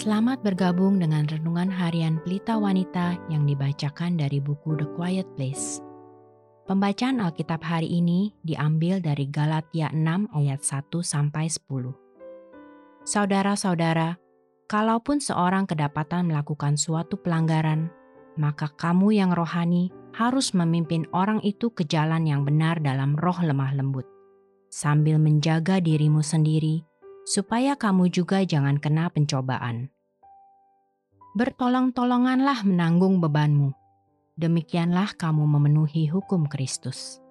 Selamat bergabung dengan renungan harian Pelita Wanita yang dibacakan dari buku The Quiet Place. Pembacaan Alkitab hari ini diambil dari Galatia 6 ayat 1 sampai 10. Saudara-saudara, kalaupun seorang kedapatan melakukan suatu pelanggaran, maka kamu yang rohani harus memimpin orang itu ke jalan yang benar dalam roh lemah lembut, sambil menjaga dirimu sendiri supaya kamu juga jangan kena pencobaan. Bertolong-tolonganlah menanggung bebanmu. Demikianlah kamu memenuhi hukum Kristus.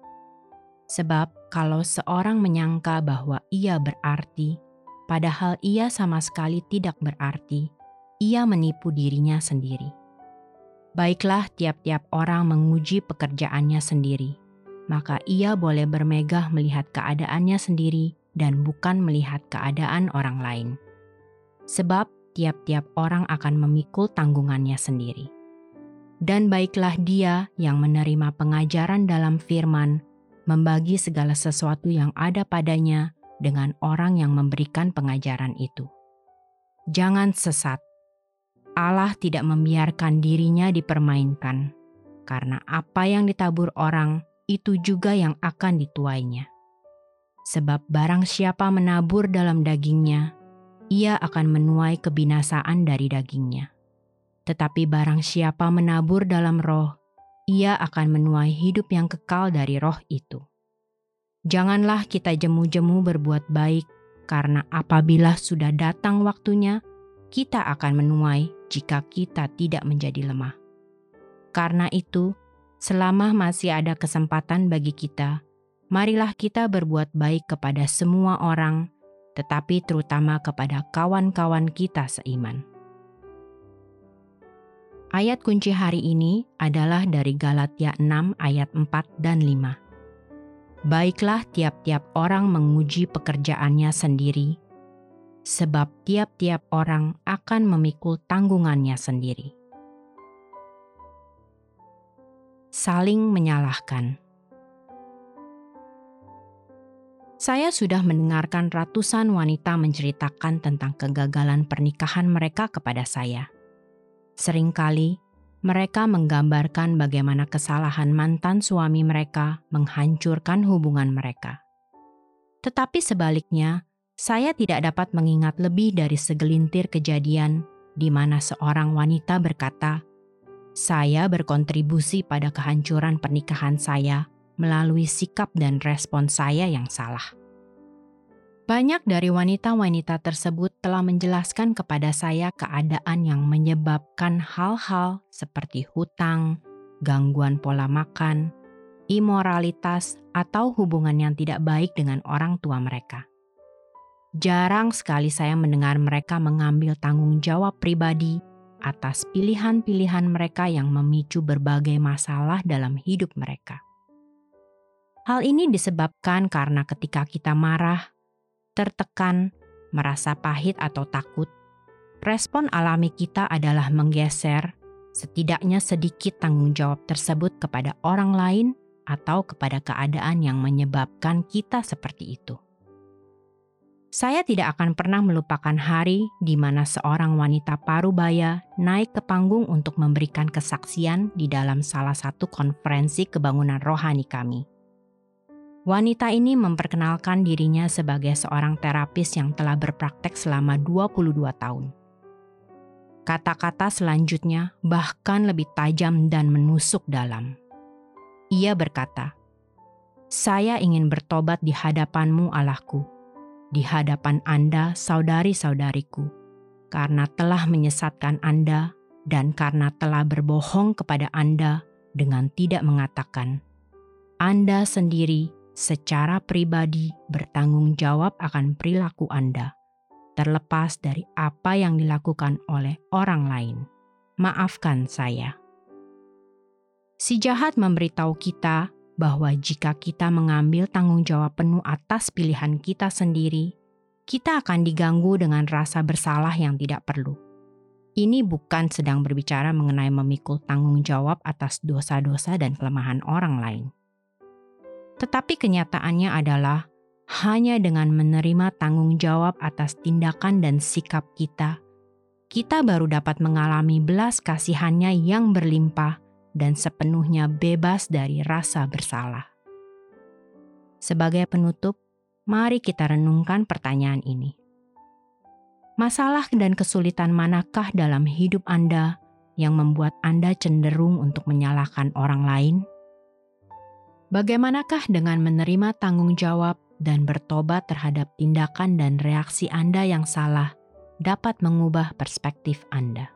Sebab kalau seorang menyangka bahwa ia berarti, padahal ia sama sekali tidak berarti, ia menipu dirinya sendiri. Baiklah tiap-tiap orang menguji pekerjaannya sendiri, maka ia boleh bermegah melihat keadaannya sendiri dan bukan melihat keadaan orang lain. Sebab tiap-tiap orang akan memikul tanggungannya sendiri. Dan baiklah dia yang menerima pengajaran dalam firman, membagi segala sesuatu yang ada padanya dengan orang yang memberikan pengajaran itu. Jangan sesat. Allah tidak membiarkan dirinya dipermainkan, karena apa yang ditabur orang itu juga yang akan dituainya. Sebab barang siapa menabur dalam dagingnya, ia akan menuai kebinasaan dari dagingnya. Tetapi barang siapa menabur dalam roh, ia akan menuai hidup yang kekal dari roh itu. Janganlah kita jemu-jemu berbuat baik, karena apabila sudah datang waktunya, kita akan menuai jika kita tidak menjadi lemah. Karena itu, selama masih ada kesempatan bagi kita, marilah kita berbuat baik kepada semua orang, tetapi terutama kepada kawan-kawan kita seiman. Ayat kunci hari ini adalah dari Galatia 6 ayat 4 dan 5. Baiklah tiap-tiap orang menguji pekerjaannya sendiri, sebab tiap-tiap orang akan memikul tanggungannya sendiri. Saling menyalahkan. Saya sudah mendengarkan ratusan wanita menceritakan tentang kegagalan pernikahan mereka kepada saya. Seringkali mereka menggambarkan bagaimana kesalahan mantan suami mereka menghancurkan hubungan mereka. Tetapi sebaliknya, saya tidak dapat mengingat lebih dari segelintir kejadian di mana seorang wanita berkata, "Saya berkontribusi pada kehancuran pernikahan saya melalui sikap dan respon saya yang salah. Banyak dari wanita-wanita tersebut telah menjelaskan kepada saya keadaan yang menyebabkan hal-hal seperti hutang, gangguan pola makan, imoralitas, atau hubungan yang tidak baik dengan orang tua mereka. Jarang sekali saya mendengar mereka mengambil tanggung jawab pribadi atas pilihan-pilihan mereka yang memicu berbagai masalah dalam hidup mereka. Hal ini disebabkan karena ketika kita marah, tertekan, merasa pahit atau takut, respon alami kita adalah menggeser setidaknya sedikit tanggung jawab tersebut kepada orang lain atau kepada keadaan yang menyebabkan kita seperti itu. Saya tidak akan pernah melupakan hari di mana seorang wanita parubaya naik ke panggung untuk memberikan kesaksian di dalam salah satu konferensi kebangunan rohani kami. Wanita ini memperkenalkan dirinya sebagai seorang terapis yang telah berpraktek selama 22 tahun. Kata-kata selanjutnya bahkan lebih tajam dan menusuk dalam. Ia berkata, "Saya ingin bertobat di hadapanmu, Allahku, di hadapan Anda, saudari-saudariku, karena telah menyesatkan Anda dan karena telah berbohong kepada Anda dengan tidak mengatakan, Anda sendiri secara pribadi bertanggung jawab akan perilaku Anda, terlepas dari apa yang dilakukan oleh orang lain. Maafkan saya. Si jahat memberitahu kita bahwa jika kita mengambil tanggung jawab penuh atas pilihan kita sendiri, kita akan diganggu dengan rasa bersalah yang tidak perlu. Ini bukan sedang berbicara mengenai memikul tanggung jawab atas dosa-dosa dan kelemahan orang lain tetapi kenyataannya adalah hanya dengan menerima tanggung jawab atas tindakan dan sikap kita, kita baru dapat mengalami belas kasihannya yang berlimpah dan sepenuhnya bebas dari rasa bersalah. Sebagai penutup, mari kita renungkan pertanyaan ini. Masalah dan kesulitan manakah dalam hidup Anda yang membuat Anda cenderung untuk menyalahkan orang lain? Bagaimanakah dengan menerima tanggung jawab dan bertobat terhadap tindakan dan reaksi Anda yang salah dapat mengubah perspektif Anda?